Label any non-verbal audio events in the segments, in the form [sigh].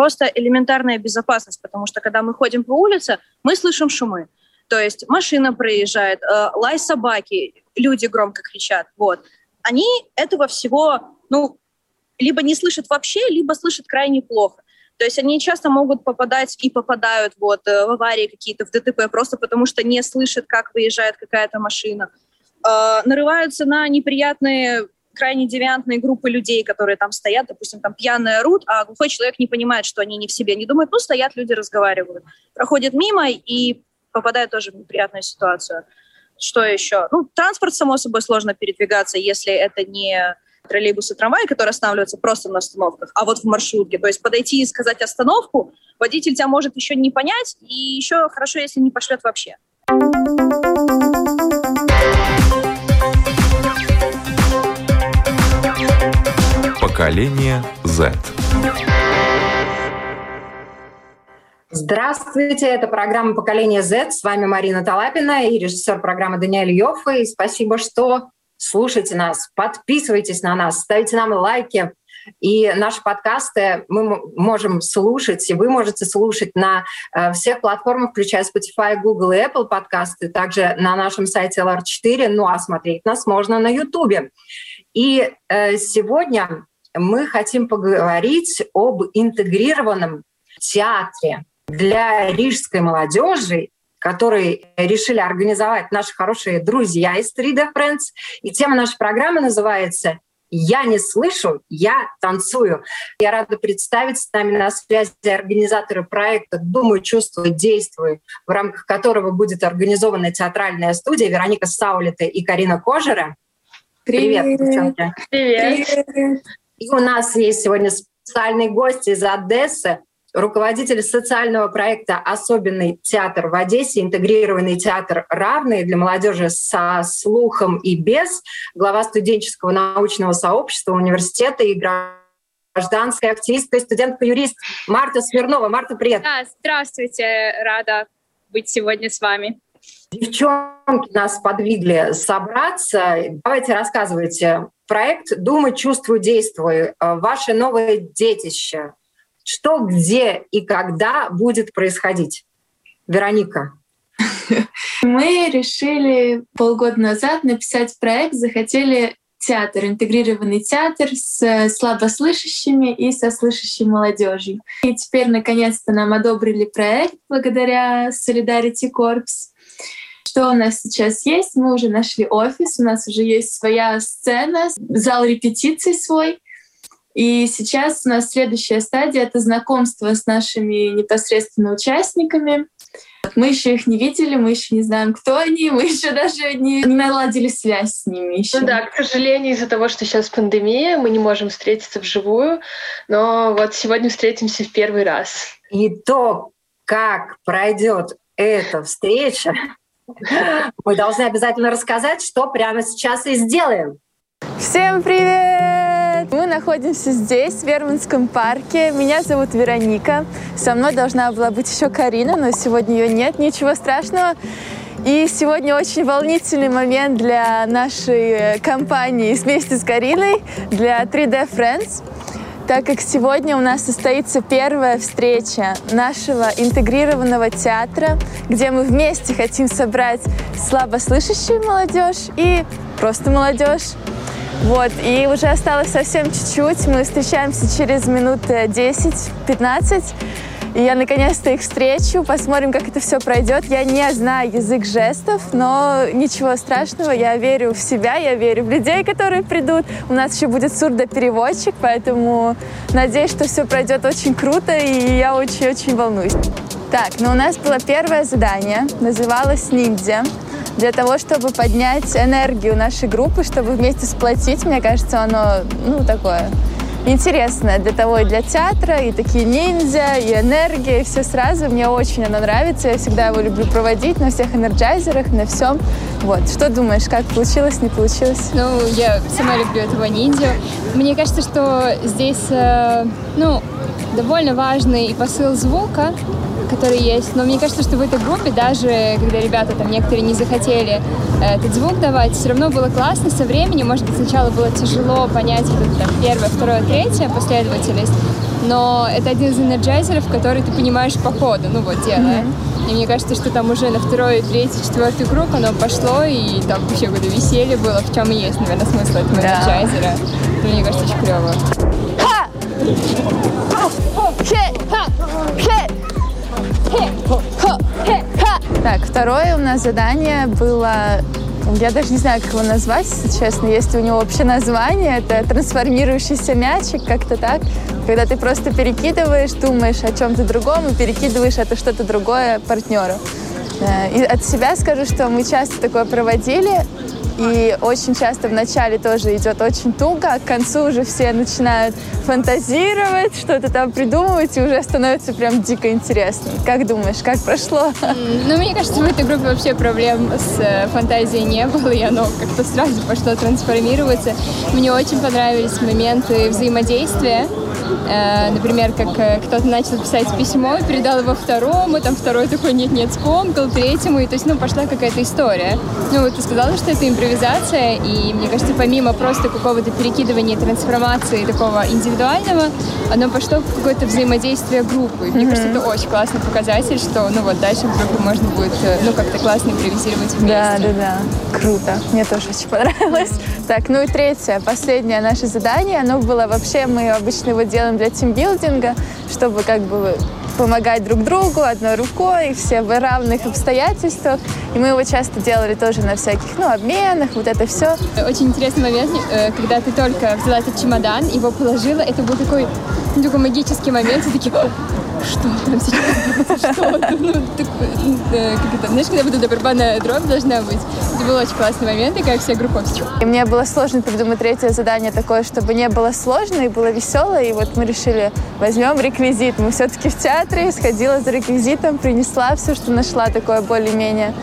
просто элементарная безопасность, потому что когда мы ходим по улице, мы слышим шумы. То есть машина проезжает, э, лай собаки, люди громко кричат. Вот. Они этого всего, ну, либо не слышат вообще, либо слышат крайне плохо. То есть они часто могут попадать и попадают вот, э, в аварии какие-то, в ДТП, просто потому что не слышат, как выезжает какая-то машина. Э, нарываются на неприятные крайне девиантные группы людей, которые там стоят, допустим, там пьяные орут, а глухой человек не понимает, что они не в себе, не думает, ну, стоят, люди разговаривают. Проходят мимо и попадают тоже в неприятную ситуацию. Что еще? Ну, транспорт, само собой, сложно передвигаться, если это не троллейбусы, трамваи, которые останавливаются просто на остановках, а вот в маршрутке. То есть подойти и сказать остановку, водитель тебя может еще не понять, и еще хорошо, если не пошлет вообще. Поколение Z. Здравствуйте, это программа «Поколение Z». С вами Марина Талапина и режиссер программы Даниэль Йоффа. И спасибо, что слушайте нас, подписывайтесь на нас, ставите нам лайки. И наши подкасты мы можем слушать, и вы можете слушать на э, всех платформах, включая Spotify, Google и Apple подкасты, также на нашем сайте LR4, ну а смотреть нас можно на YouTube. И э, сегодня мы хотим поговорить об интегрированном театре для рижской молодежи который решили организовать наши хорошие друзья из 3D Friends. И тема нашей программы называется «Я не слышу, я танцую». Я рада представить с нами на связи организаторы проекта «Думаю, чувствую, действую», в рамках которого будет организована театральная студия Вероника Саулита и Карина Кожера. Привет, Привет девчонки. Привет. Привет. И у нас есть сегодня специальный гость из Одессы, руководитель социального проекта «Особенный театр в Одессе», интегрированный театр «Равный» для молодежи со слухом и без, глава студенческого научного сообщества университета и гражданская активистка студентка-юрист Марта Смирнова. Марта, привет. Да, здравствуйте, рада быть сегодня с вами. Девчонки нас подвигли собраться. Давайте рассказывайте. Проект «Думай, чувствуй, действуй». Ваше новое детище что, где и когда будет происходить? Вероника. [laughs] Мы решили полгода назад написать проект, захотели театр, интегрированный театр с слабослышащими и со слышащей молодежью. И теперь, наконец-то, нам одобрили проект благодаря Solidarity Corps. Что у нас сейчас есть? Мы уже нашли офис, у нас уже есть своя сцена, зал репетиций свой — и сейчас у нас следующая стадия — это знакомство с нашими непосредственно участниками. Мы еще их не видели, мы еще не знаем, кто они, мы еще даже не, не наладили связь с ними еще. Ну да, к сожалению, из-за того, что сейчас пандемия, мы не можем встретиться вживую, но вот сегодня встретимся в первый раз. И то, как пройдет эта встреча, мы должны обязательно рассказать, что прямо сейчас и сделаем. Всем привет! Мы находимся здесь, в Верманском парке. Меня зовут Вероника. Со мной должна была быть еще Карина, но сегодня ее нет. Ничего страшного. И сегодня очень волнительный момент для нашей компании вместе с Кариной, для 3D Friends так как сегодня у нас состоится первая встреча нашего интегрированного театра, где мы вместе хотим собрать слабослышащую молодежь и просто молодежь. Вот, и уже осталось совсем чуть-чуть. Мы встречаемся через минут 10-15. И я наконец-то их встречу, посмотрим, как это все пройдет. Я не знаю язык жестов, но ничего страшного, я верю в себя, я верю в людей, которые придут. У нас еще будет сурдопереводчик, поэтому надеюсь, что все пройдет очень круто, и я очень-очень волнуюсь. Так, ну у нас было первое задание, называлось «Ниндзя» для того, чтобы поднять энергию нашей группы, чтобы вместе сплотить, мне кажется, оно, ну, такое интересное для того и для театра, и такие ниндзя, и энергия, и все сразу. Мне очень оно нравится, я всегда его люблю проводить на всех энерджайзерах, на всем. Вот, что думаешь, как получилось, не получилось? Ну, я сама люблю этого ниндзю. Мне кажется, что здесь, э, ну, довольно важный посыл звука, который есть. Но мне кажется, что в этой группе, даже когда ребята там некоторые не захотели э, этот звук давать, все равно было классно со временем. Может быть, сначала было тяжело понять вот это, там, первое, второе, третье последовательность. но это один из energizer ов, который ты понимаешь по ходу, ну вот делая. Mm-hmm. И мне кажется, что там уже на второй, третий, четвертый круг оно пошло, и там вообще какое-то веселье было, в чем и есть, наверное, смысл этого да. energizer а. Мне кажется, очень клево. Так, второе у нас задание было я даже не знаю, как его назвать, если честно. Есть у него вообще название. Это трансформирующийся мячик, как-то так. Когда ты просто перекидываешь, думаешь о чем-то другом и перекидываешь это что-то другое партнеру. Э, и от себя скажу, что мы часто такое проводили. И очень часто в начале тоже идет очень туго, а к концу уже все начинают фантазировать, что-то там придумывать, и уже становится прям дико интересно. Как думаешь, как прошло? Ну, мне кажется, в этой группе вообще проблем с э, фантазией не было, и оно как-то сразу пошло трансформироваться. Мне очень понравились моменты взаимодействия Э, например, как э, кто-то начал писать письмо, передал его второму, там второй такой нет-нет скомкал, третьему, и то есть, ну, пошла какая-то история. Ну, вот ты сказала, что это импровизация, и мне кажется, помимо просто какого-то перекидывания, трансформации такого индивидуального, оно пошло в какое-то взаимодействие группы. И мне mm-hmm. кажется, это очень классный показатель, что, ну, вот дальше в группе можно будет, э, ну, как-то классно импровизировать вместе. Да, да, да. Круто. Мне тоже очень понравилось. Так, ну и третье, последнее наше задание, оно было вообще, мы обычно его делаем для тимбилдинга, чтобы как бы помогать друг другу одной рукой, все в равных обстоятельствах. И мы его часто делали тоже на всяких, ну, обменах, вот это все. Очень интересный момент, э, когда ты только взяла этот чемодан, его положила, это был такой, ну, такой магический момент, и такие, что там сейчас что ну, э, как это, знаешь, когда будет барабанная дробь должна быть. Это был очень классный момент, и как вся группа... И мне было сложно придумать третье задание такое, чтобы не было сложно и было весело, и вот мы решили, возьмем реквизит. Мы все-таки в театре, сходила за реквизитом, принесла все, что нашла такое более-менее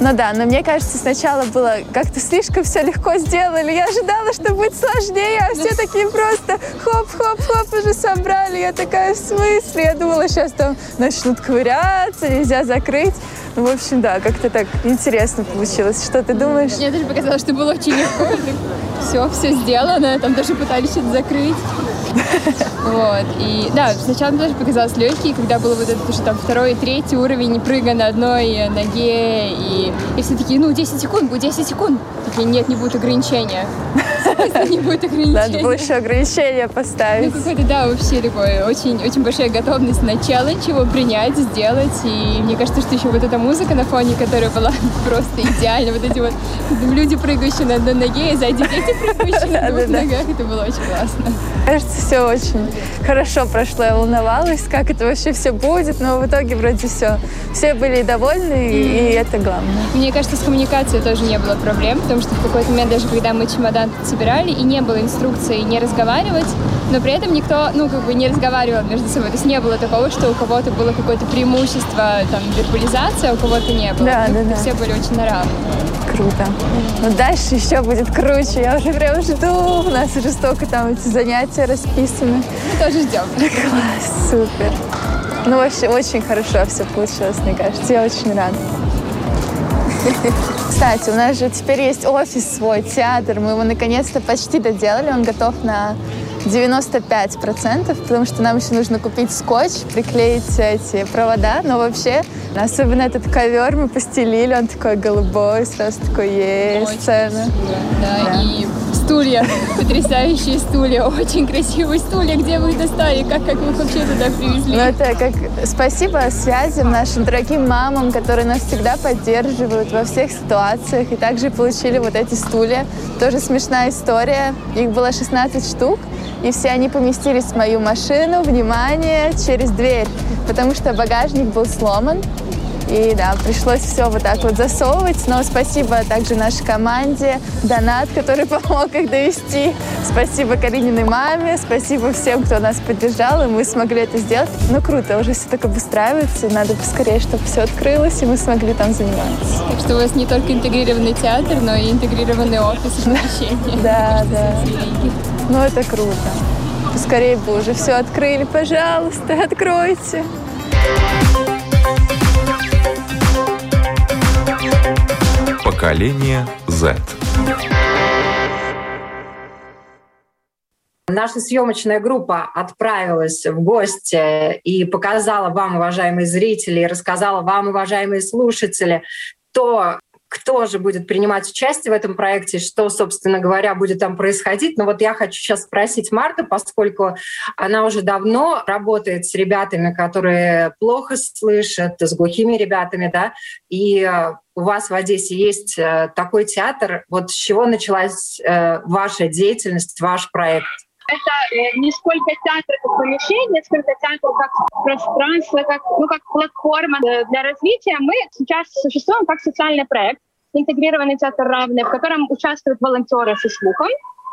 ну да, но мне кажется, сначала было как-то слишком все легко сделали. Я ожидала, что будет сложнее, а все такие просто хоп-хоп-хоп уже собрали. Я такая, в смысле? Я думала, сейчас там начнут ковыряться, нельзя закрыть. Ну, в общем, да, как-то так интересно получилось. Что ты думаешь? Мне даже показалось, что было очень легко. Все, все сделано. Там даже пытались что-то закрыть. Вот. И да, сначала тоже показалось легкий, когда было вот это, что там второй и третий уровень, не прыгая на одной ноге, и, и все такие, ну, 10 секунд, будет 10 секунд. Такие, нет, не будет ограничения. Не будет ограничения. Надо было еще ограничения поставить. Ну, какой-то, да, вообще такой, очень, очень большая готовность на челлендж его принять, сделать. И мне кажется, что еще вот эта музыка на фоне, которая была [laughs] просто идеальна, вот эти вот люди, прыгающие на одной ноге, и сзади дети, прыгающие на двух ногах, это было очень классно. Кажется, все очень хорошо прошло. Я волновалась, как это вообще все будет, но в итоге вроде все. Все были довольны, и это главное. Мне кажется, с коммуникацией тоже не было проблем, потому что в какой-то момент, даже когда мы чемодан собирали, и не было инструкции не разговаривать, но при этом никто, ну, как бы не разговаривал между собой. То есть не было такого, что у кого-то было какое-то преимущество, там, вербализация, а у кого-то не было. Да, да, да. Все были очень на равных. Круто. Но дальше еще будет круче. Я уже прям жду. У нас уже столько там эти занятия расписаны. Мы тоже ждем. [laughs] Класс, супер. Ну, вообще, очень хорошо все получилось, мне кажется. Я очень рада. Кстати, у нас же теперь есть офис свой, театр. Мы его наконец-то почти доделали. Он готов на 95%, потому что нам еще нужно купить скотч, приклеить эти провода. Но вообще, особенно этот ковер мы постелили, он такой голубой, сразу такой есть сцена. Да, да, и стулья, потрясающие стулья, очень красивые стулья. Где вы их достали? Как, как вы их вообще туда привезли? Ну, это как спасибо связям нашим дорогим мамам, которые нас всегда поддерживают во всех ситуациях. И также получили вот эти стулья. Тоже смешная история. Их было 16 штук и все они поместились в мою машину, внимание, через дверь, потому что багажник был сломан. И да, пришлось все вот так вот засовывать. Но спасибо также нашей команде, Донат, который [laughs] помог их довести. Спасибо Карининой маме, спасибо всем, кто нас поддержал, и мы смогли это сделать. Ну круто, уже все так обустраивается, надо поскорее, чтобы все открылось, и мы смогли там заниматься. Так что у вас не только интегрированный театр, но и интегрированный офис помещение. Да, да. Ну это круто. Поскорее бы уже все открыли, пожалуйста, откройте. Поколение Z. наша съемочная группа отправилась в гости и показала вам, уважаемые зрители, и рассказала вам, уважаемые слушатели, то кто же будет принимать участие в этом проекте, что, собственно говоря, будет там происходить. Но вот я хочу сейчас спросить Марту, поскольку она уже давно работает с ребятами, которые плохо слышат, с глухими ребятами, да, и у вас в Одессе есть э, такой театр. Вот с чего началась э, ваша деятельность, ваш проект? Это не сколько театр как помещение, сколько театр как пространство, как, ну, как платформа для развития. Мы сейчас существуем как социальный проект, интегрированный театр равный, в котором участвуют волонтеры со слухом,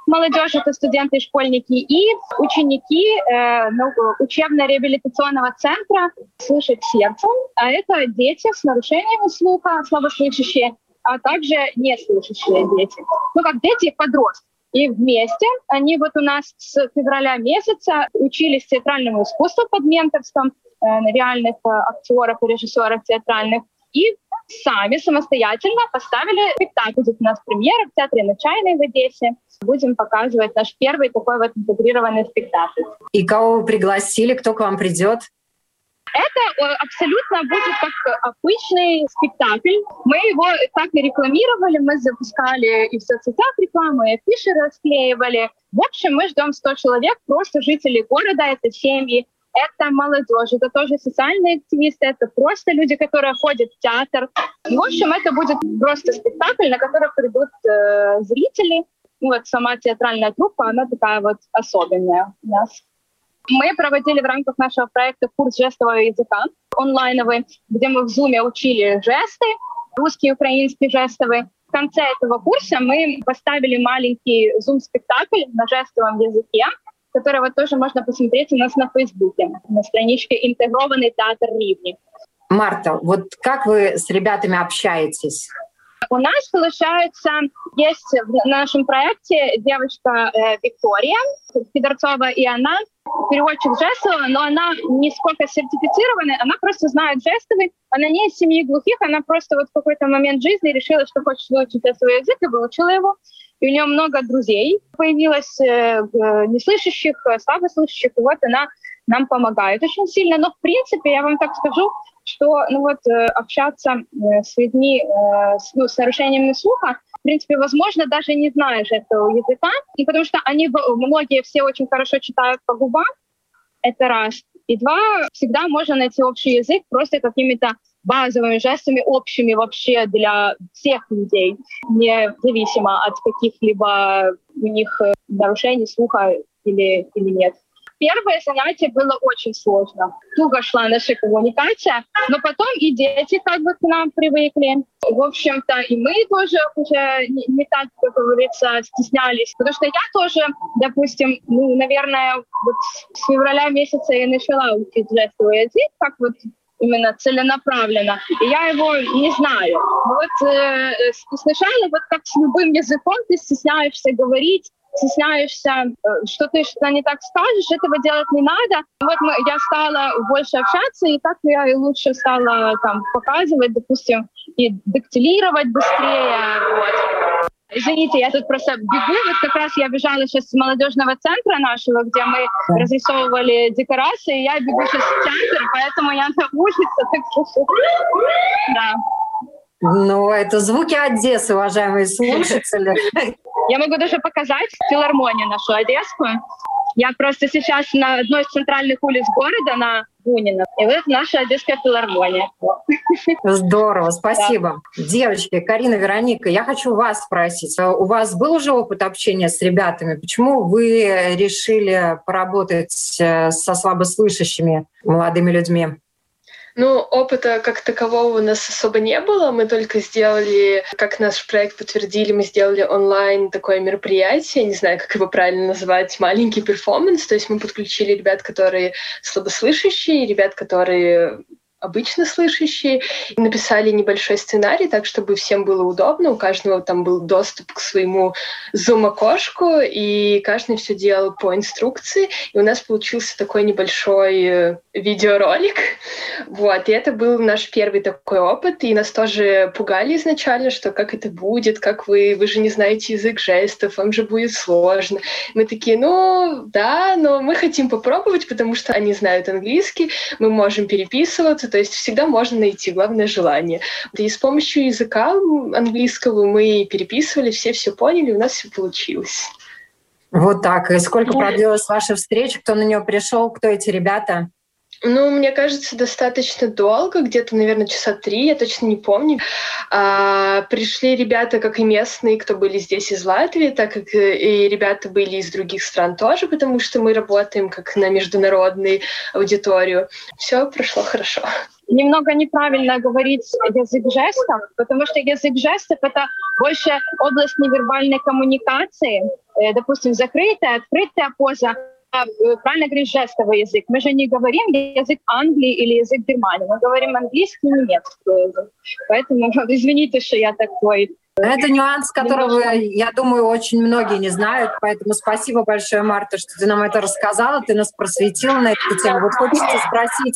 молодежь, это студенты и школьники, и ученики э, ну, учебно-реабилитационного центра «Слышать сердцем», а это дети с нарушениями слуха, слабослышащие, а также неслышащие дети. Ну, как дети и подростки. И вместе они вот у нас с февраля месяца учились театральному искусству под менторством э, реальных э, актеров и режиссеров театральных. И сами самостоятельно поставили спектакль. Будет у нас премьера в театре на Чайной в Одессе. Будем показывать наш первый такой вот интегрированный спектакль. И кого вы пригласили, кто к вам придет? Это э, абсолютно будет как обычный спектакль. Мы его так и рекламировали, мы запускали и в соцсетях рекламу, и афиши расклеивали. В общем, мы ждем 100 человек, просто жители города, это семьи, это молодежь, это тоже социальные активисты, это просто люди, которые ходят в театр. В общем, это будет просто спектакль, на который придут э, зрители. Вот сама театральная труппа, она такая вот особенная у нас. Мы проводили в рамках нашего проекта курс жестового языка онлайновый, где мы в Zoom учили жесты, русский, украинский жестовый. В конце этого курса мы поставили маленький зум-спектакль на жестовом языке, который вот тоже можно посмотреть у нас на Фейсбуке, на страничке «Интегрованный театр Ривни». Марта, вот как вы с ребятами общаетесь? У нас, получается, есть в нашем проекте девочка э, Виктория Федорцова, и она переводчик жестового, но она не сколько сертифицированная, она просто знает жестовый, она не из семьи глухих, она просто вот в какой-то момент жизни решила, что хочет выучить свой язык и выучила его. И у нее много друзей появилось, э, неслышащих, слабослышащих, и вот она нам помогает очень сильно. Но, в принципе, я вам так скажу, что ну вот, э, общаться э, с людьми э, с, ну, с нарушениями слуха, в принципе, возможно, даже не знаешь этого языка, и потому что они, многие все очень хорошо читают по губам, это раз. И два, всегда можно найти общий язык просто какими-то базовыми жестами, общими вообще для всех людей, независимо от каких-либо у них нарушений слуха или, или нет. Первое занятие было очень сложно. Туго шла наша коммуникация, но потом и дети как бы к нам привыкли. В общем-то, и мы тоже уже не, не так, как говорится, стеснялись. Потому что я тоже, допустим, ну, наверное, вот с февраля месяца я начала учить жестовый язык, как вот именно целенаправленно. И я его не знаю. Вот э, сначала, вот как с любым языком, ты стесняешься говорить, стесняешься, э, что ты что-то не так скажешь, этого делать не надо. Вот мы, я стала больше общаться, и так я и лучше стала там показывать, допустим, и дактилировать быстрее. Вот. Извините, я тут просто бегу. Вот как раз я бежала сейчас с молодежного центра нашего, где мы разрисовывали декорации. Я бегу сейчас в центр, поэтому я на улице. Так. Да. Ну, это звуки Одессы, уважаемые слушатели. [laughs] Я могу даже показать филармонию нашу одесскую. Я просто сейчас на одной из центральных улиц города, на Бунина. И вот наша Одесская филармония. Здорово, спасибо. Да. Девочки, Карина, Вероника, я хочу вас спросить. У вас был уже опыт общения с ребятами? Почему вы решили поработать э, со слабослышащими молодыми людьми? Ну, опыта как такового у нас особо не было. Мы только сделали, как наш проект подтвердили, мы сделали онлайн такое мероприятие, не знаю, как его правильно назвать, маленький перформанс. То есть мы подключили ребят, которые слабослышащие, ребят, которые обычно слышащие. Написали небольшой сценарий, так чтобы всем было удобно. У каждого там был доступ к своему зум-окошку, и каждый все делал по инструкции. И у нас получился такой небольшой э, видеоролик. Вот. И это был наш первый такой опыт. И нас тоже пугали изначально, что как это будет, как вы, вы же не знаете язык жестов, вам же будет сложно. Мы такие, ну да, но мы хотим попробовать, потому что они знают английский, мы можем переписываться, то есть всегда можно найти, главное желание. И с помощью языка английского мы переписывали, все все поняли, у нас все получилось. Вот так. И сколько продлилась ваша встреча? Кто на нее пришел? Кто эти ребята? Ну, мне кажется, достаточно долго, где-то, наверное, часа три, я точно не помню. А, пришли ребята, как и местные, кто были здесь из Латвии, так как э, и ребята были из других стран тоже, потому что мы работаем как на международную аудиторию. Все прошло хорошо. Немного неправильно говорить язык жестов, потому что язык жестов — это больше область невербальной коммуникации, э, допустим, закрытая, открытая поза, правильно говорить жестовый язык. Мы же не говорим язык Англии или язык Германии. Мы говорим английский и немецкий язык. Поэтому [laughs] извините, что я такой это нюанс, которого, я думаю, очень многие не знают, поэтому спасибо большое, Марта, что ты нам это рассказала, ты нас просветила на эту тему. Вот хочется спросить,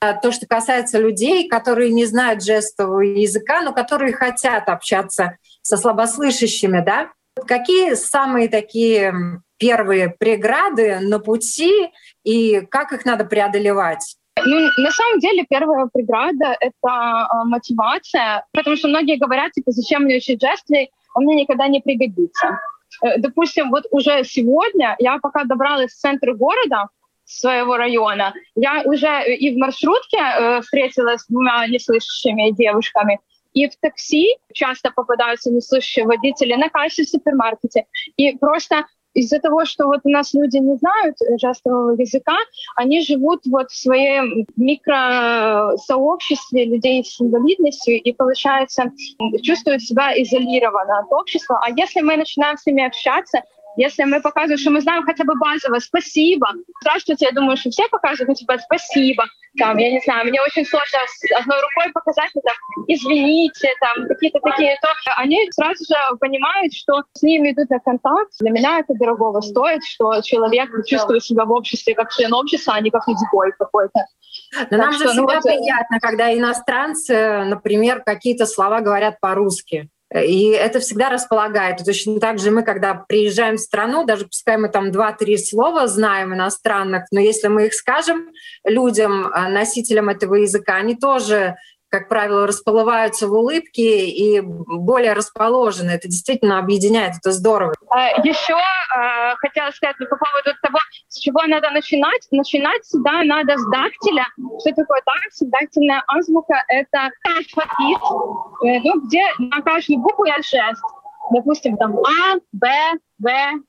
э, то, что касается людей, которые не знают жестового языка, но которые хотят общаться со слабослышащими, да? Какие самые такие первые преграды на пути и как их надо преодолевать? Ну, на самом деле, первая преграда — это э, мотивация, потому что многие говорят, типа, зачем мне учить жесты, он мне никогда не пригодится. Э, допустим, вот уже сегодня я пока добралась в центр города, своего района, я уже и в маршрутке э, встретилась с двумя неслышащими девушками, и в такси часто попадаются неслышащие водители на кассе в супермаркете. И просто из-за того, что вот у нас люди не знают жестового языка, они живут вот в своем микросообществе людей с инвалидностью и, получается, чувствуют себя изолированно от общества. А если мы начинаем с ними общаться, если мы показываем, что мы знаем хотя бы базово «спасибо», здравствуйте, я думаю, что все показывают, ну, типа «спасибо», там, я не знаю, мне очень сложно с одной рукой показать, там, «извините», там, какие-то такие, то они сразу же понимают, что с ними идут на контакт. Для меня это дорогого стоит, что человек чувствует себя в обществе как член общества, а не как изгой какой-то. Но так нам что, же всегда ну, вот... приятно, когда иностранцы, например, какие-то слова говорят по-русски. И это всегда располагает. Точно так же мы, когда приезжаем в страну, даже пускай мы там два-три слова знаем иностранных, но если мы их скажем людям, э, носителям этого языка, они тоже как правило, расплываются в улыбке и более расположены. Это действительно объединяет, это здорово. А, Еще э, хотела сказать по поводу того, с чего надо начинать. Начинать всегда надо с дактиля. Что такое дактиль? Дактильная азбука — это алфавит, э, ну, где на каждую букву есть жест. Допустим, там А, Б, В,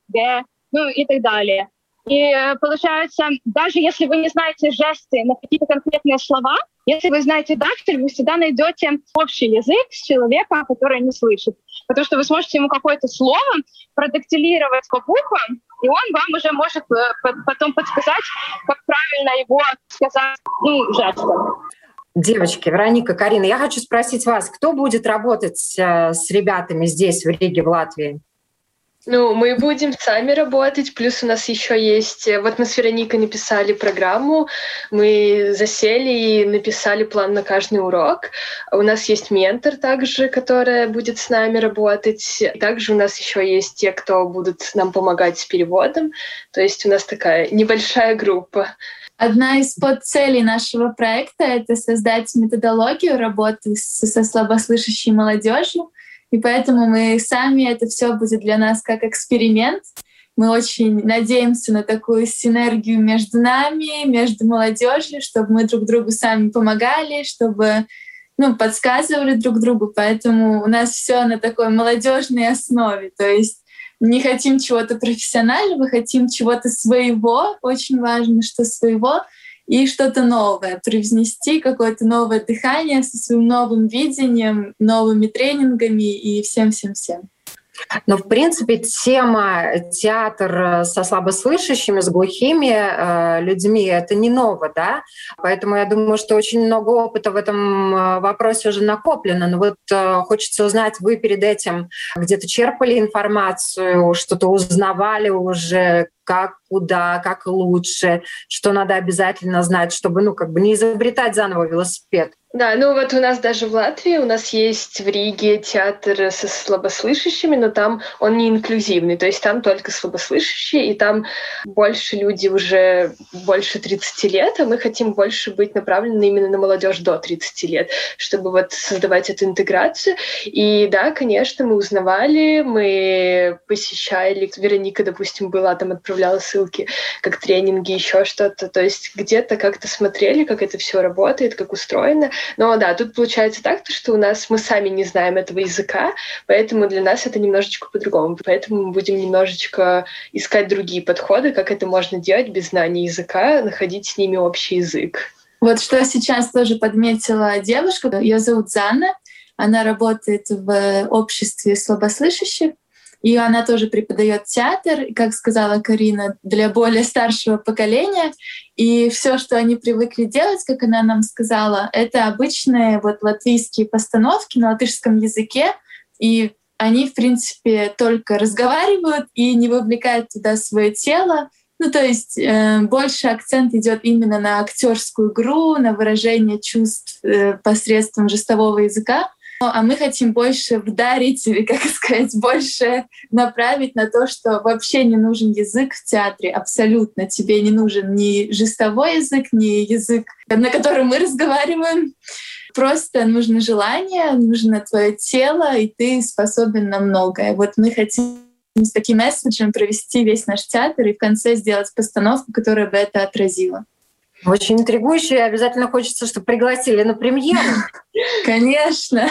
Г, ну и так далее. И э, получается, даже если вы не знаете жесты на какие-то конкретные слова, если вы знаете дактиль, вы всегда найдете общий язык с человеком, который не слышит. Потому что вы сможете ему какое-то слово продактилировать по буквам, и он вам уже может э, потом подсказать, как правильно его сказать ну, жестом. Девочки, Вероника, Карина, я хочу спросить вас, кто будет работать э, с ребятами здесь, в Риге, в Латвии? Ну, мы будем сами работать, плюс у нас еще есть... Э, вот мы с Вероникой написали программу, мы засели и написали план на каждый урок. У нас есть ментор также, которая будет с нами работать. Также у нас еще есть те, кто будут нам помогать с переводом. То есть у нас такая небольшая группа. Одна из подцелей нашего проекта — это создать методологию работы со слабослышащей молодежью, и поэтому мы сами, это все будет для нас как эксперимент. Мы очень надеемся на такую синергию между нами, между молодежью, чтобы мы друг другу сами помогали, чтобы ну, подсказывали друг другу. Поэтому у нас все на такой молодежной основе. То есть не хотим чего-то профессионального, хотим чего-то своего. Очень важно, что своего и что-то новое, привнести какое-то новое дыхание со своим новым видением, новыми тренингами и всем-всем-всем. Но, в принципе, тема театр со слабослышащими, с глухими э, людьми — это не ново, да? Поэтому я думаю, что очень много опыта в этом э, вопросе уже накоплено. Но вот э, хочется узнать, вы перед этим где-то черпали информацию, что-то узнавали уже, как, куда, как лучше, что надо обязательно знать, чтобы, ну, как бы не изобретать заново велосипед. Да, ну вот у нас даже в Латвии, у нас есть в Риге театр со слабослышащими, но там он не инклюзивный, то есть там только слабослышащие, и там больше люди уже больше 30 лет, а мы хотим больше быть направлены именно на молодежь до 30 лет, чтобы вот создавать эту интеграцию. И да, конечно, мы узнавали, мы посещали, Вероника, допустим, была там, отправляла ссылки, как тренинги, еще что-то, то есть где-то как-то смотрели, как это все работает, как устроено, но да, тут получается так, что у нас мы сами не знаем этого языка, поэтому для нас это немножечко по-другому. Поэтому мы будем немножечко искать другие подходы, как это можно делать без знания языка, находить с ними общий язык. Вот что сейчас тоже подметила девушка, ее зовут Занна, она работает в обществе слабослышащих, и она тоже преподает театр, как сказала Карина, для более старшего поколения. И все, что они привыкли делать, как она нам сказала, это обычные вот латвийские постановки на латышском языке. И они, в принципе, только разговаривают и не вовлекают туда свое тело. Ну, то есть э, больше акцент идет именно на актерскую игру, на выражение чувств э, посредством жестового языка. А мы хотим больше вдарить, или, как [laughs] сказать, больше направить на то, что вообще не нужен язык в театре, абсолютно. Тебе не нужен ни жестовой язык, ни язык, на котором мы разговариваем. Просто нужно желание, нужно твое тело, и ты способен на многое. Вот мы хотим с таким месседжем провести весь наш театр и в конце сделать постановку, которая бы это отразила. Очень интригующе. Обязательно хочется, чтобы пригласили на премьеру. Конечно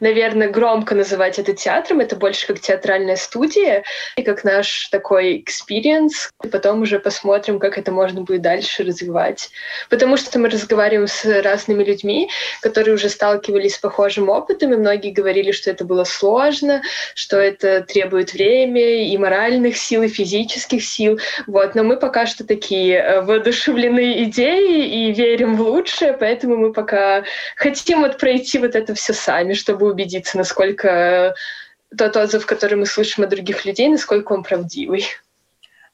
наверное, громко называть это театром. Это больше как театральная студия и как наш такой experience. И потом уже посмотрим, как это можно будет дальше развивать. Потому что мы разговариваем с разными людьми, которые уже сталкивались с похожим опытом, и многие говорили, что это было сложно, что это требует времени и моральных сил, и физических сил. Вот. Но мы пока что такие э, воодушевлены идеей и верим в лучшее, поэтому мы пока хотим вот пройти вот это все сами, чтобы убедиться, насколько тот отзыв, который мы слышим от других людей, насколько он правдивый.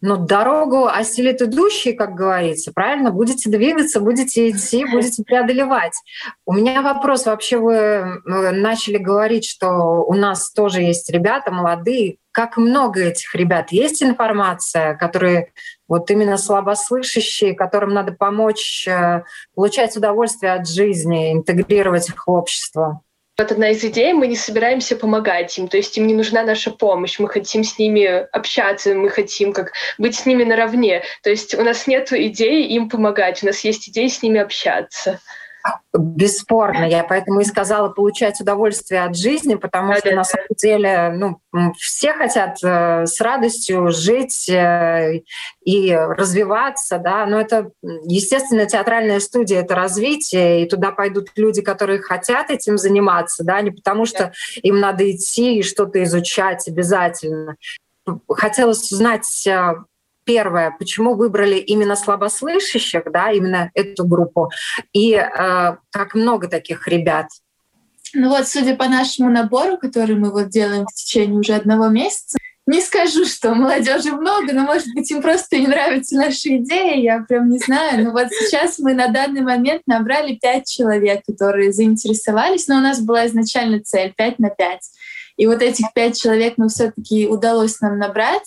Но дорогу осилит идущий, как говорится, правильно? Будете двигаться, будете идти, будете преодолевать. У меня вопрос. Вообще вы начали говорить, что у нас тоже есть ребята молодые. Как много этих ребят? Есть информация, которые вот именно слабослышащие, которым надо помочь э, получать удовольствие от жизни, интегрировать их в общество? Вот одна из идей, мы не собираемся помогать им, то есть им не нужна наша помощь, мы хотим с ними общаться, мы хотим как быть с ними наравне. То есть у нас нет идеи им помогать, у нас есть идеи с ними общаться. Бесспорно, я поэтому и сказала получать удовольствие от жизни, потому да, что да, на самом деле ну, все хотят э, с радостью жить э, и развиваться, да, но это, естественно, театральная студия — это развитие, и туда пойдут люди, которые хотят этим заниматься, да, не потому что им надо идти и что-то изучать обязательно. Хотелось узнать, э, первое, почему выбрали именно слабослышащих, да, именно эту группу, и э, как много таких ребят. Ну вот, судя по нашему набору, который мы вот делаем в течение уже одного месяца, не скажу, что молодежи много, но, может быть, им просто не нравятся наши идеи, я прям не знаю. Но вот сейчас мы на данный момент набрали пять человек, которые заинтересовались, но у нас была изначально цель пять на пять. И вот этих пять человек мы все-таки удалось нам набрать.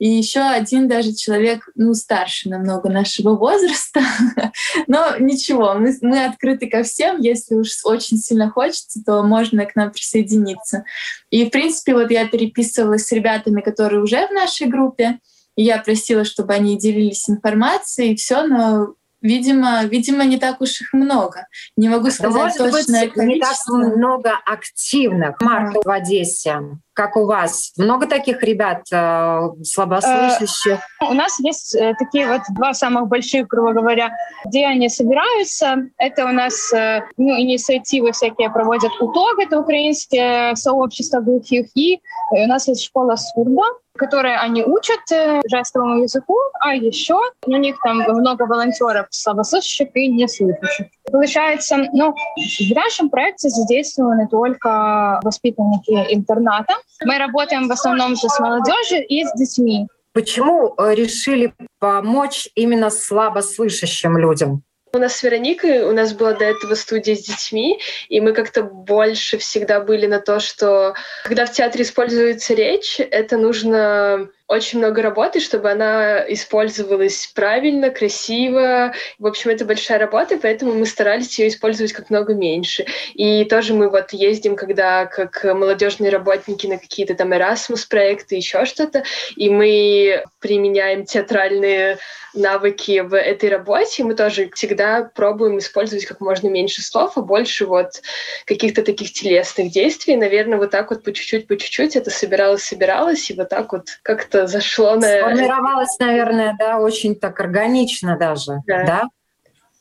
И еще один даже человек, ну, старше намного нашего возраста. [laughs] Но ничего, мы, мы открыты ко всем. Если уж очень сильно хочется, то можно к нам присоединиться. И, в принципе, вот я переписывалась с ребятами, которые уже в нашей группе, и я просила, чтобы они делились информацией, и все, но Видимо, видимо, не так уж их много. Не могу сказать Может точное быть, не так много активных. Марта в Одессе. Как у вас? Много таких ребят э, слабослышащих? Э, у нас есть э, такие вот два самых больших, грубо говоря, где они собираются. Это у нас э, ну, инициативы всякие проводят УТОГ, это украинские сообщества глухих, и у нас есть школа Сурда, которые они учат э, жестовому языку, а еще у них там много волонтеров слабослышащих и неслышащих. Получается, ну, в нашем проекте задействованы только воспитанники интерната. Мы работаем в основном же с молодежью и с детьми. Почему э, решили помочь именно слабослышащим людям? У нас с Вероникой, у нас была до этого студия с детьми, и мы как-то больше всегда были на то, что когда в театре используется речь, это нужно очень много работы, чтобы она использовалась правильно, красиво. В общем, это большая работа, поэтому мы старались ее использовать как много меньше. И тоже мы вот ездим, когда как молодежные работники на какие-то там Erasmus проекты, еще что-то, и мы применяем театральные навыки в этой работе. Мы тоже всегда пробуем использовать как можно меньше слов, а больше вот каких-то таких телесных действий. Наверное, вот так вот по чуть-чуть, по чуть-чуть это собиралось, собиралось, и вот так вот как-то зашло на... Сформировалось, наверное, да, очень так органично даже, да? да?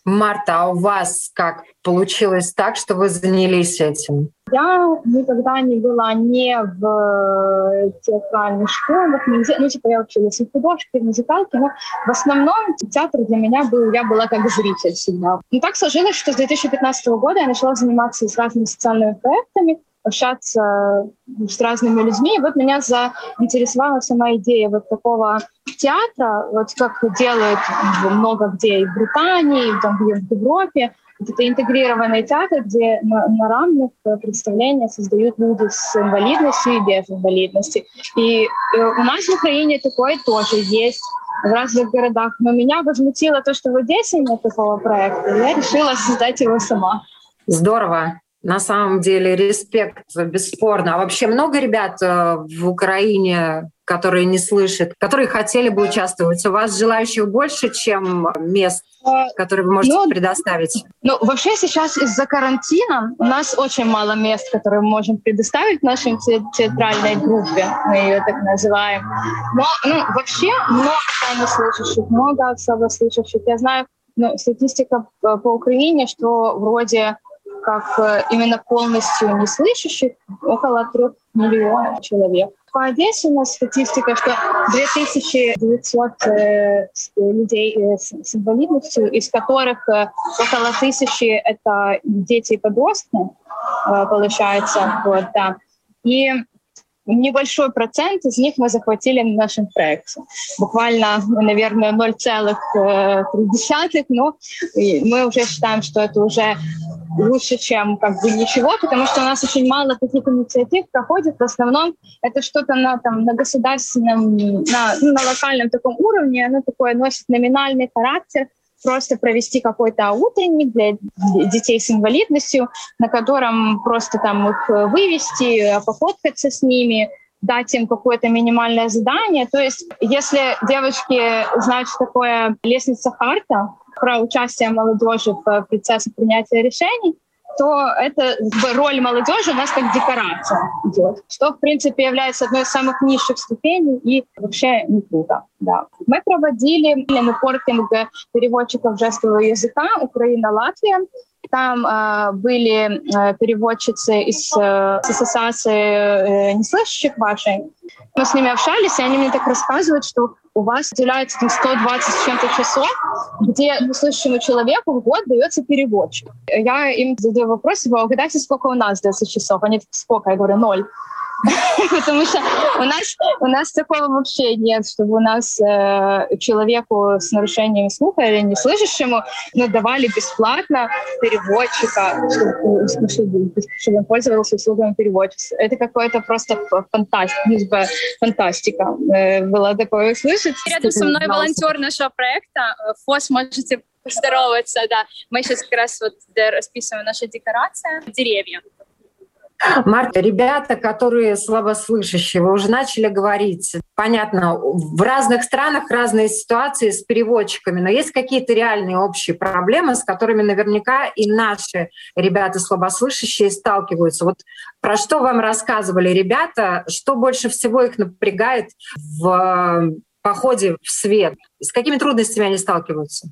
Марта, а у вас как получилось так, что вы занялись этим? Я никогда не была не в э, театральных школах, нигде. Ну, типа, я училась и в художке, и в музыкалке, но в основном театр для меня был, я была как зритель всегда. Но так сложилось, что с 2015 года я начала заниматься с разными социальными проектами, общаться с разными людьми. И вот меня заинтересовала сама идея вот такого театра, вот как делают много где и в Британии, и там, в Европе. Вот это интегрированный театр, где на, на равных представления создают люди с инвалидностью и без инвалидности. И э, у нас в Украине такое тоже есть в разных городах. Но меня возмутило то, что в Одессе нет такого проекта. Я решила создать его сама. Здорово. На самом деле респект, бесспорно. А вообще много ребят э, в Украине, которые не слышат, которые хотели бы участвовать? У вас желающих больше, чем мест, которые вы можете ну, предоставить? Ну, вообще сейчас из-за карантина у нас очень мало мест, которые мы можем предоставить нашей театральной группе, мы ее так называем. Но ну, вообще много слышащих, много слышащих. Я знаю, ну, статистика по Украине, что вроде как э, именно полностью неслышащих около трех миллионов человек. По Одессе у нас статистика, что 2900 э, людей э, с, с инвалидностью, из которых около тысячи — это дети и подростки, получается. Вот, да. И небольшой процент из них мы захватили в нашем проекте. Буквально, наверное, 0,3, но мы уже считаем, что это уже лучше, чем как бы ничего, потому что у нас очень мало таких инициатив проходит. В основном это что-то на, там, на государственном, на, ну, на локальном таком уровне, оно такое носит номинальный характер, просто провести какой-то утренник для детей с инвалидностью, на котором просто там их вывести, пофоткаться с ними, дать им какое-то минимальное задание. То есть если девочки знают, что такое лестница Харта, про участие молодежи в процессе принятия решений, то это роль молодежи у нас как декорация идет, что, в принципе, является одной из самых низших ступеней и вообще не круто. Да. Мы проводили репортинг переводчиков жестового языка Украина-Латвия. Там э, были э, переводчицы из, э, ассоциации э, неслышащих вашей. Мы с ними общались, и они мне так рассказывают, что у вас уделяется там, 120 с чем-то часов, где неслышащему человеку в год дается переводчик. Я им задаю вопрос, типа, угадайте, сколько у нас дается часов? Они такие, сколько? Я говорю, ноль. [laughs] Потому что у нас, у нас такого вообще нет, чтобы у нас э, человеку с нарушением слуха или не слышащему ну, давали бесплатно переводчика, чтобы, чтобы, чтобы он пользовался услугами переводчика. Это какое-то просто фантастика, фантастика э, было такое услышать. Рядом со мной волонтер нашего проекта. ФОС можете поздороваться, да. Мы сейчас как раз вот расписываем наши декорации. Деревья Марта, ребята, которые слабослышащие, вы уже начали говорить, понятно, в разных странах разные ситуации с переводчиками, но есть какие-то реальные общие проблемы, с которыми наверняка и наши ребята слабослышащие сталкиваются. Вот про что вам рассказывали ребята, что больше всего их напрягает в походе в свет? С какими трудностями они сталкиваются?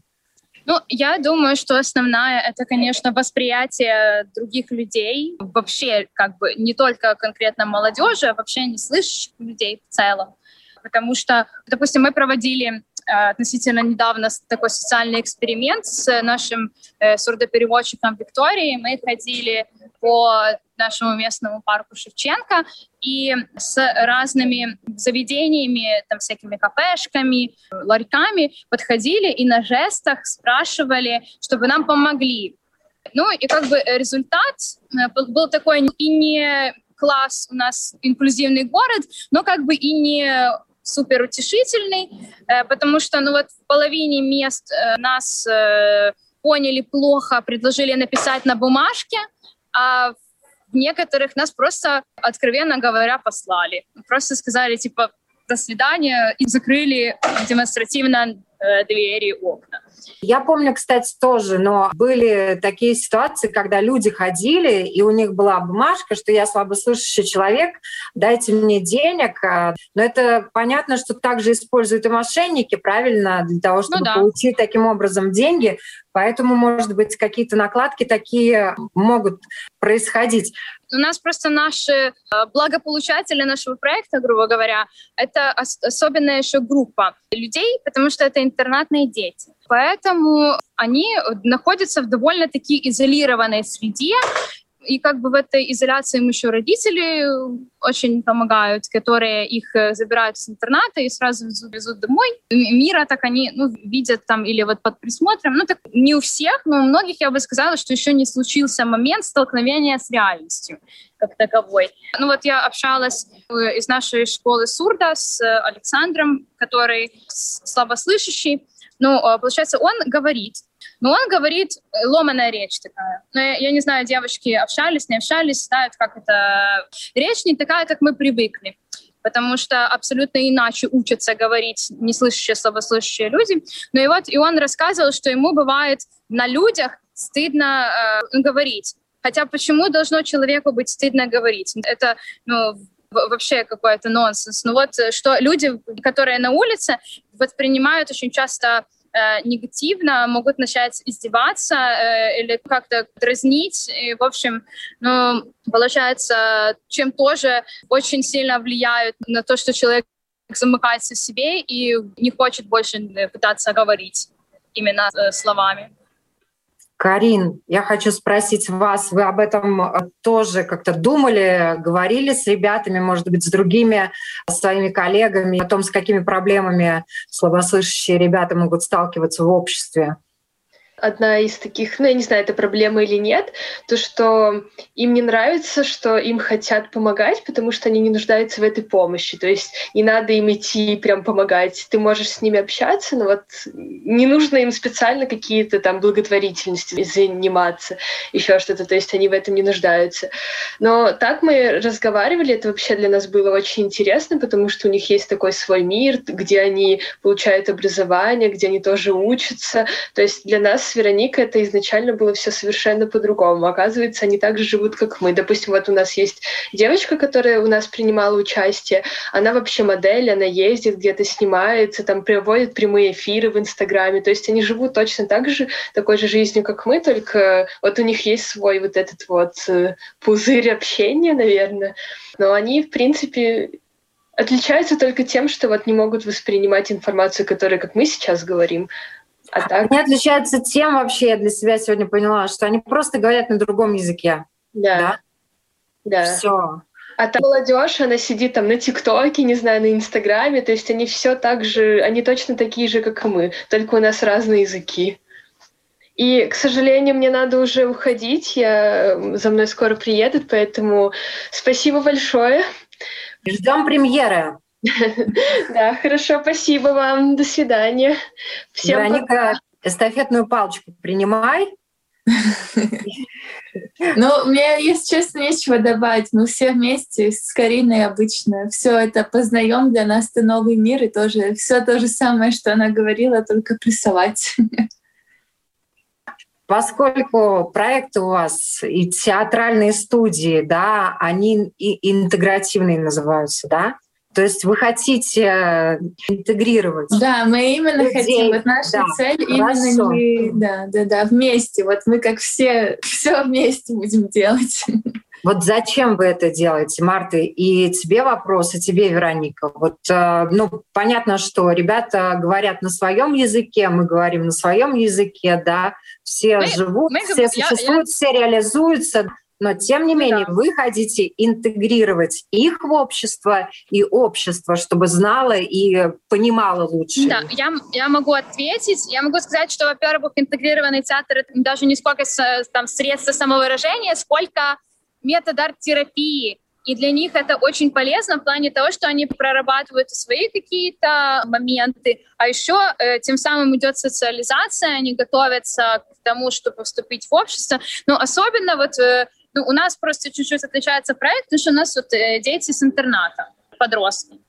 Ну, я думаю, что основная — это, конечно, восприятие других людей, вообще как бы не только конкретно молодежи, а вообще не слышащих людей в целом. Потому что, допустим, мы проводили относительно недавно такой социальный эксперимент с нашим э, сурдопереводчиком Викторией. Мы ходили по нашему местному парку Шевченко и с разными заведениями, там всякими кафешками, ларьками подходили и на жестах спрашивали, чтобы нам помогли. Ну и как бы результат э, был такой и не класс у нас инклюзивный город, но как бы и не супер утешительный, э, потому что ну вот в половине мест э, нас поняли плохо, предложили написать на бумажке, а в некоторых нас просто, откровенно говоря, послали. Просто сказали, типа, до свидания, и закрыли демонстративно э, двери, окна. Я помню, кстати, тоже, но были такие ситуации, когда люди ходили, и у них была бумажка, что я слабослышащий человек, дайте мне денег. А, но это понятно, что также используют и мошенники, правильно, для того, ну чтобы ну, да. получить таким образом деньги. Поэтому, может быть, какие-то накладки такие могут происходить. У нас просто наши э, благополучатели нашего проекта, грубо говоря, это особенная еще группа людей, потому что это интернатные дети. Поэтому они находятся в довольно-таки изолированной среде, и как бы в этой изоляции им еще родители очень помогают, которые их э, забирают с интерната и сразу везут домой. Мира так они ну, видят там или вот под присмотром. Ну так не у всех, но у многих я бы сказала, что еще не случился момент столкновения с реальностью как таковой. Ну вот я общалась э, из нашей школы Сурда с Александром, который слабослышащий. Ну, а, получается, он говорит, но он говорит э, ломаная речь такая. Но я, я не знаю, девочки общались, не общались, знают, как это... Речь не такая, как мы привыкли потому что абсолютно иначе учатся говорить неслышащие, слабослышащие люди. Но и вот и он рассказывал, что ему бывает на людях стыдно э, говорить. Хотя почему должно человеку быть стыдно говорить? Это ну, вообще какой-то нонсенс. Ну вот э, что люди, которые на улице, воспринимают очень часто э, негативно, могут начать издеваться э, или как-то дразнить. И, в общем, ну, получается, чем тоже очень сильно влияют на то, что человек замыкается в себе и не хочет больше э, пытаться говорить именно э, словами. Карин, я хочу спросить вас, вы об этом э, тоже как-то думали, говорили с ребятами, может быть, с другими своими коллегами о том, с какими проблемами слабослышащие ребята могут сталкиваться в обществе? Одна из таких, ну, я не знаю, это проблема или нет, то, что им не нравится, что им хотят помогать, потому что они не нуждаются в этой помощи. То есть не надо им идти прям помогать. Ты можешь с ними общаться, но вот не нужно им специально какие-то там благотворительности заниматься, еще что-то. То есть они в этом не нуждаются. Но так мы разговаривали, это вообще для нас было очень интересно, потому что у них есть такой свой мир, где они получают образование, где они тоже учатся. То есть для нас с Вероникой это изначально было все совершенно по-другому. Оказывается, они так же живут, как мы. Допустим, вот у нас есть девочка, которая у нас принимала участие. Она вообще модель, она ездит где-то, снимается, там проводит прямые эфиры в Инстаграме. То есть они живут точно так же, такой же жизнью, как мы, только вот у них есть свой вот этот вот э, пузырь общения, наверное. Но они, в принципе, отличаются только тем, что вот не могут воспринимать информацию, которую, как мы сейчас говорим, а так? Они отличаются тем вообще, я для себя сегодня поняла, что они просто говорят на другом языке. Да. Да. да. Все. А там молодежь, она сидит там на ТикТоке, не знаю, на Инстаграме, то есть они все так же, они точно такие же, как и мы, только у нас разные языки. И, к сожалению, мне надо уже уходить, я, за мной скоро приедут, поэтому спасибо большое. Ждем премьеры. [laughs] Да, хорошо, спасибо вам. До свидания. Всем Вероника, пока. эстафетную палочку принимай. [laughs] Ну, мне, если честно, нечего добавить. Мы все вместе с Кариной обычно все это познаем для нас, это новый мир, и тоже все то же самое, что она говорила, только прессовать. [laughs] Поскольку проекты у вас и театральные студии, да, они и интегративные называются, да? То есть вы хотите э, интегрировать. Да, мы именно людей. хотим. Вот наша да, цель именно не, да, да, да, вместе. Вот мы как все, [laughs] все вместе будем делать. [laughs] Вот зачем вы это делаете, Марта? И тебе вопрос, и тебе, Вероника. Вот, э, ну, понятно, что ребята говорят на своем языке, мы говорим на своем языке, да, все мы, живут, мы, все существуют, я, я... все реализуются. Но тем не менее да. вы хотите интегрировать их в общество и общество, чтобы знало и понимало лучше. Да, я, я могу ответить. Я могу сказать, что, во-первых, интегрированный театр это даже не сколько там средства самовыражения, сколько метод арт-терапии. И для них это очень полезно в плане того, что они прорабатывают свои какие-то моменты, а еще э, тем самым идет социализация, они готовятся к тому, чтобы вступить в общество. Но особенно вот э, ну, у нас просто чуть-чуть отличается проект, потому что у нас вот э, дети с интерната, подростки.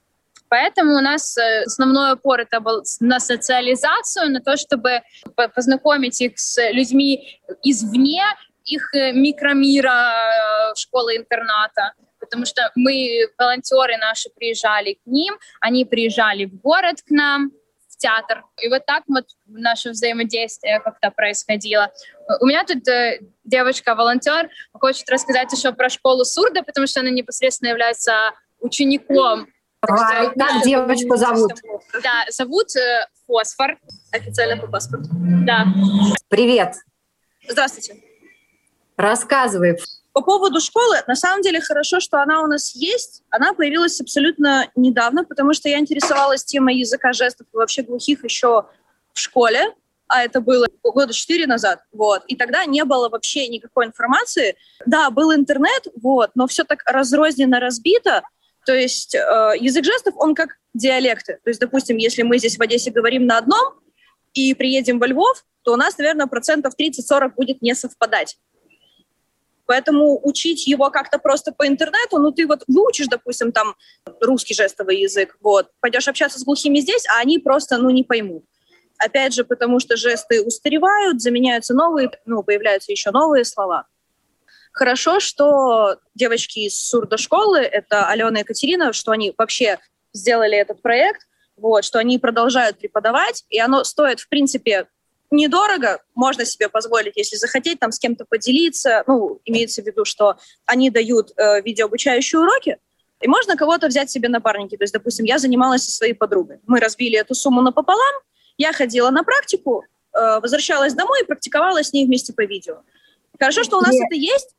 Поэтому у нас э, основной упор это был на социализацию, на то, чтобы познакомить их с людьми извне, их э, микромира школы-интерната. Потому что мы, волонтеры наши, приезжали к ним, они приезжали в город к нам, театр. И вот так вот наше взаимодействие как-то происходило. У меня тут э, девочка-волонтер хочет рассказать еще про школу Сурда, потому что она непосредственно является учеником. А, что, как девочку зовут? Да, зовут э, Фосфор, официально по паспорту. Да. Привет. Здравствуйте. Рассказывай. По поводу школы, на самом деле хорошо, что она у нас есть. Она появилась абсолютно недавно, потому что я интересовалась темой языка жестов и вообще глухих еще в школе, а это было года четыре назад, вот, и тогда не было вообще никакой информации. Да, был интернет, вот, но все так разрозненно, разбито, то есть э, язык жестов, он как диалекты. То есть, допустим, если мы здесь в Одессе говорим на одном и приедем во Львов, то у нас, наверное, процентов 30-40 будет не совпадать. Поэтому учить его как-то просто по интернету, ну ты вот выучишь, допустим, там русский жестовый язык, вот, пойдешь общаться с глухими здесь, а они просто, ну, не поймут. Опять же, потому что жесты устаревают, заменяются новые, ну, появляются еще новые слова. Хорошо, что девочки из сурдошколы, это Алена и Екатерина, что они вообще сделали этот проект, вот, что они продолжают преподавать, и оно стоит, в принципе, недорого, можно себе позволить, если захотеть, там с кем-то поделиться. Ну, имеется в виду, что они дают э, видеообучающие уроки, и можно кого-то взять себе напарники. То есть, допустим, я занималась со своей подругой. Мы разбили эту сумму напополам, я ходила на практику, э, возвращалась домой и практиковала с ней вместе по видео. Хорошо, что у нас Нет. это есть,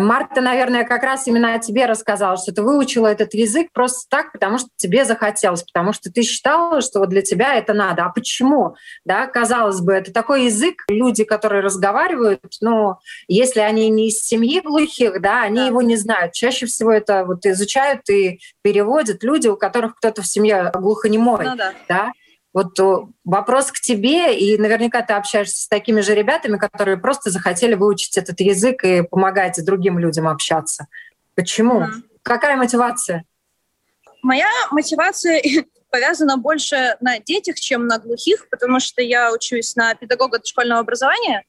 Марта, наверное, как раз именно о тебе рассказала, что ты выучила этот язык просто так, потому что тебе захотелось, потому что ты считала, что вот для тебя это надо. А почему? Да, казалось бы, это такой язык, люди, которые разговаривают, ну, если они не из семьи глухих, да, они да. его не знают. Чаще всего это вот изучают и переводят люди, у которых кто-то в семье глухонемой, ну, да. да. Вот э, вопрос к тебе, и наверняка ты общаешься с такими же ребятами, которые просто захотели выучить этот язык и помогать другим людям общаться. Почему? Mm-hmm. Какая мотивация? Моя мотивация [laughs] повязана больше на детях, чем на глухих, потому что я учусь на педагога дошкольного образования,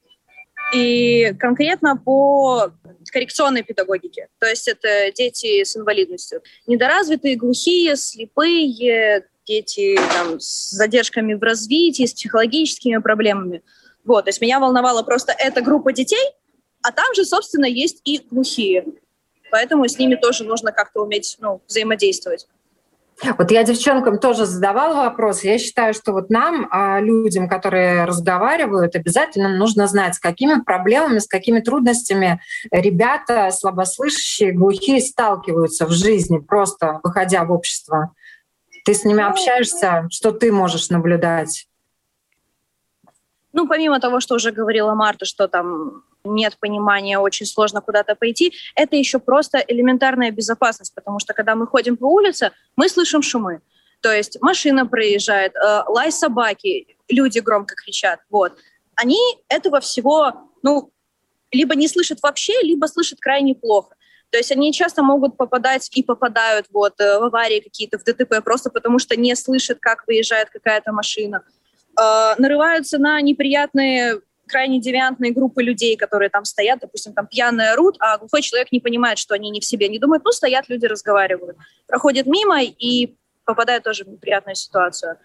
и конкретно по коррекционной педагогике. То есть это дети с инвалидностью. Недоразвитые, глухие, слепые, дети там, с задержками в развитии, с психологическими проблемами. Вот, то есть меня волновала просто эта группа детей, а там же, собственно, есть и глухие. Поэтому с ними тоже нужно как-то уметь ну, взаимодействовать. Вот я девчонкам тоже задавала вопрос. Я считаю, что вот нам, а, людям, которые разговаривают, обязательно нужно знать, с какими проблемами, с какими трудностями ребята слабослышащие, глухие сталкиваются в жизни, просто выходя в общество. Ты с ними ну, общаешься? Что ты можешь наблюдать? Ну, помимо того, что уже говорила Марта, что там нет понимания, очень сложно куда-то пойти, это еще просто элементарная безопасность, потому что когда мы ходим по улице, мы слышим шумы. То есть машина проезжает, э, лай собаки, люди громко кричат. Вот. Они этого всего, ну, либо не слышат вообще, либо слышат крайне плохо. То есть они часто могут попадать и попадают вот э, в аварии какие-то, в ДТП, просто потому что не слышат, как выезжает какая-то машина. Э, нарываются на неприятные крайне девиантные группы людей, которые там стоят, допустим, там пьяные орут, а глухой человек не понимает, что они не в себе, не думает, ну, стоят люди, разговаривают. Проходят мимо и попадают тоже в неприятную ситуацию.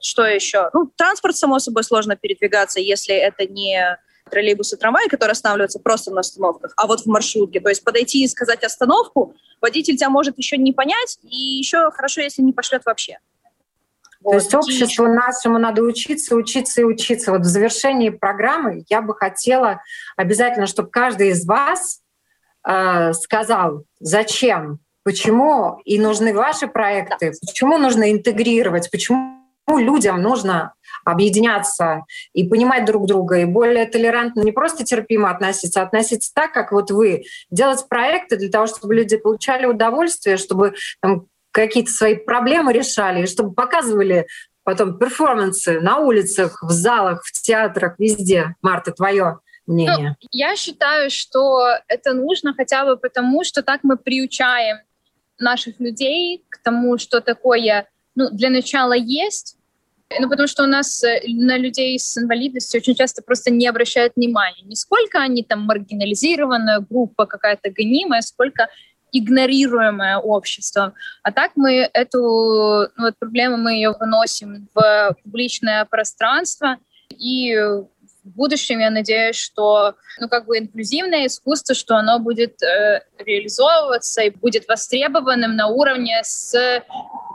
Что еще? Ну, транспорт, само собой, сложно передвигаться, если это не троллейбусы, трамваи, которые останавливаются просто на остановках, а вот в маршрутке. То есть подойти и сказать остановку, водитель тебя может еще не понять, и еще хорошо, если не пошлет вообще. Вот. То есть обществу нашему надо учиться, учиться и учиться. Вот в завершении программы я бы хотела обязательно, чтобы каждый из вас э, сказал, зачем, почему и нужны ваши проекты, почему нужно интегрировать, почему людям нужно объединяться и понимать друг друга, и более толерантно, не просто терпимо относиться, а относиться так, как вот вы. Делать проекты для того, чтобы люди получали удовольствие, чтобы там, какие-то свои проблемы решали, чтобы показывали потом перформансы на улицах, в залах, в театрах, везде. Марта, твое мнение? Ну, я считаю, что это нужно хотя бы потому, что так мы приучаем наших людей к тому, что такое ну, для начала есть, ну, потому что у нас э, на людей с инвалидностью очень часто просто не обращают внимания. Не сколько они там маргинализированная группа какая-то гонимая, сколько игнорируемое обществом. А так мы эту ну, вот проблему мы ее выносим в публичное пространство и в будущем я надеюсь, что ну, как бы инклюзивное искусство, что оно будет э, реализовываться и будет востребованным на уровне с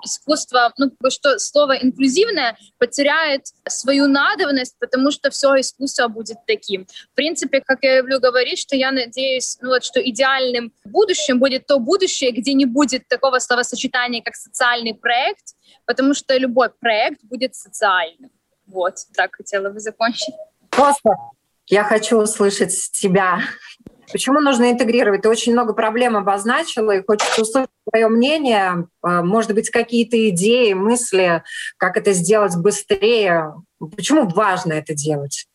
искусства, ну, что слово инклюзивное потеряет свою надобность, потому что все искусство будет таким. В принципе, как я люблю говорить, что я надеюсь, ну, вот, что идеальным будущим будет то будущее, где не будет такого словосочетания, как социальный проект, потому что любой проект будет социальным. Вот, так хотела бы закончить. Просто я хочу услышать тебя. Почему нужно интегрировать? Ты очень много проблем обозначила, и хочется услышать твое мнение, а, может быть, какие-то идеи, мысли, как это сделать быстрее. Почему важно это делать?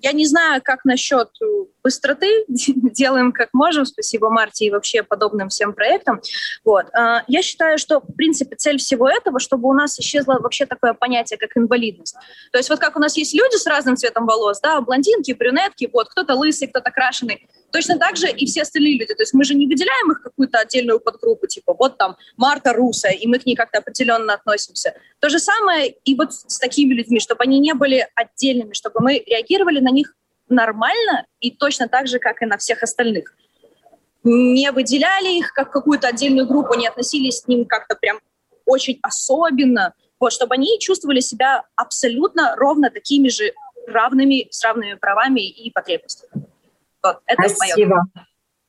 Я не знаю, как насчет э, быстроты, [laughs] делаем как можем, спасибо Марте и вообще подобным всем проектам. Вот. А, я считаю, что, в принципе, цель всего этого, чтобы у нас исчезло вообще такое понятие, как инвалидность. То есть вот как у нас есть люди с разным цветом волос, да, блондинки, брюнетки, вот, кто-то лысый, кто-то крашеный, Точно так же и все остальные люди. То есть мы же не выделяем их какую-то отдельную подгруппу, типа вот там Марта Руса, и мы к ней как-то определенно относимся. То же самое и вот с такими людьми, чтобы они не были отдельными, чтобы мы реагировали на них нормально и точно так же, как и на всех остальных. Не выделяли их как какую-то отдельную группу, не относились к ним как-то прям очень особенно, вот, чтобы они чувствовали себя абсолютно ровно такими же равными, с равными правами и потребностями. Вот, это Спасибо. Мое.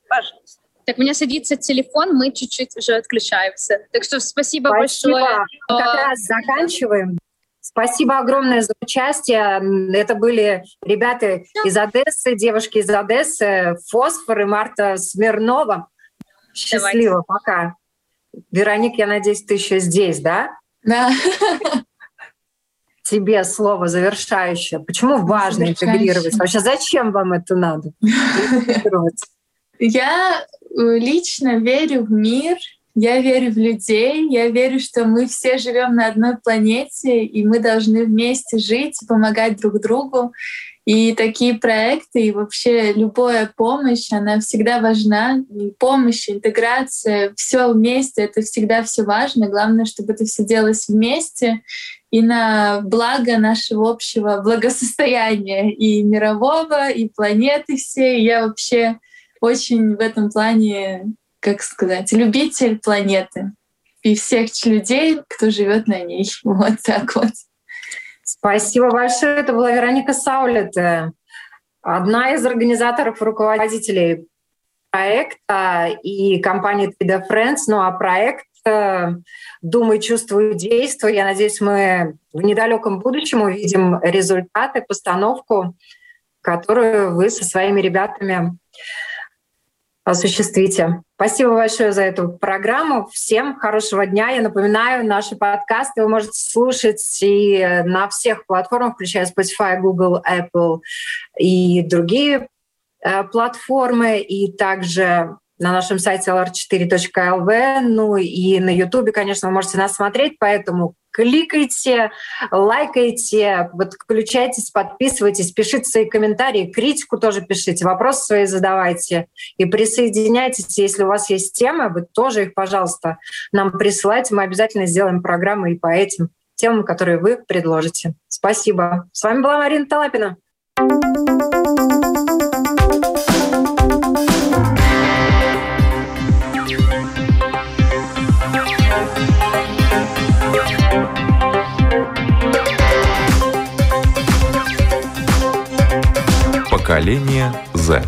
Пожалуйста. Так, у меня садится телефон, мы чуть-чуть уже отключаемся. Так что спасибо, спасибо. большое. Как раз заканчиваем. Спасибо огромное за участие. Это были ребята из Одессы, девушки из Одессы, Фосфор и Марта Смирнова. Счастливо, Давайте. пока. Вероник, я надеюсь, ты еще здесь, да? Да. [laughs] тебе слово завершающее. Почему важно интегрировать? Вообще зачем вам это надо? Я э, лично верю в мир, я верю в людей, я верю, что мы все живем на одной планете, и мы должны вместе жить помогать друг другу. И такие проекты, и вообще любая помощь, она всегда важна. И помощь, интеграция, все вместе, это всегда все важно. Главное, чтобы это все делалось вместе и на благо нашего общего благосостояния и мирового, и планеты всей. Я вообще очень в этом плане, как сказать, любитель планеты и всех людей, кто живет на ней. [laughs] Вот так вот. Спасибо большое. Это была Вероника Саулет, одна из организаторов, руководителей проекта и компании 3D Friends. Ну а проект э, «Думай, чувствуй, действуй». Я надеюсь, мы в недалеком будущем увидим результаты, постановку, которую вы со своими ребятами осуществите. Спасибо большое за эту программу. Всем хорошего дня. Я напоминаю, наши подкасты вы можете слушать и на всех платформах, включая Spotify, Google, Apple и другие э, платформы, и также на нашем сайте lr4.lv, ну и на YouTube, конечно, вы можете нас смотреть, поэтому кликайте, лайкайте, подключайтесь, подписывайтесь, пишите свои комментарии, критику тоже пишите, вопросы свои задавайте и присоединяйтесь. Если у вас есть темы, вы тоже их, пожалуйста, нам присылайте. Мы обязательно сделаем программы и по этим темам, которые вы предложите. Спасибо. С вами была Марина Талапина. Поколение Z.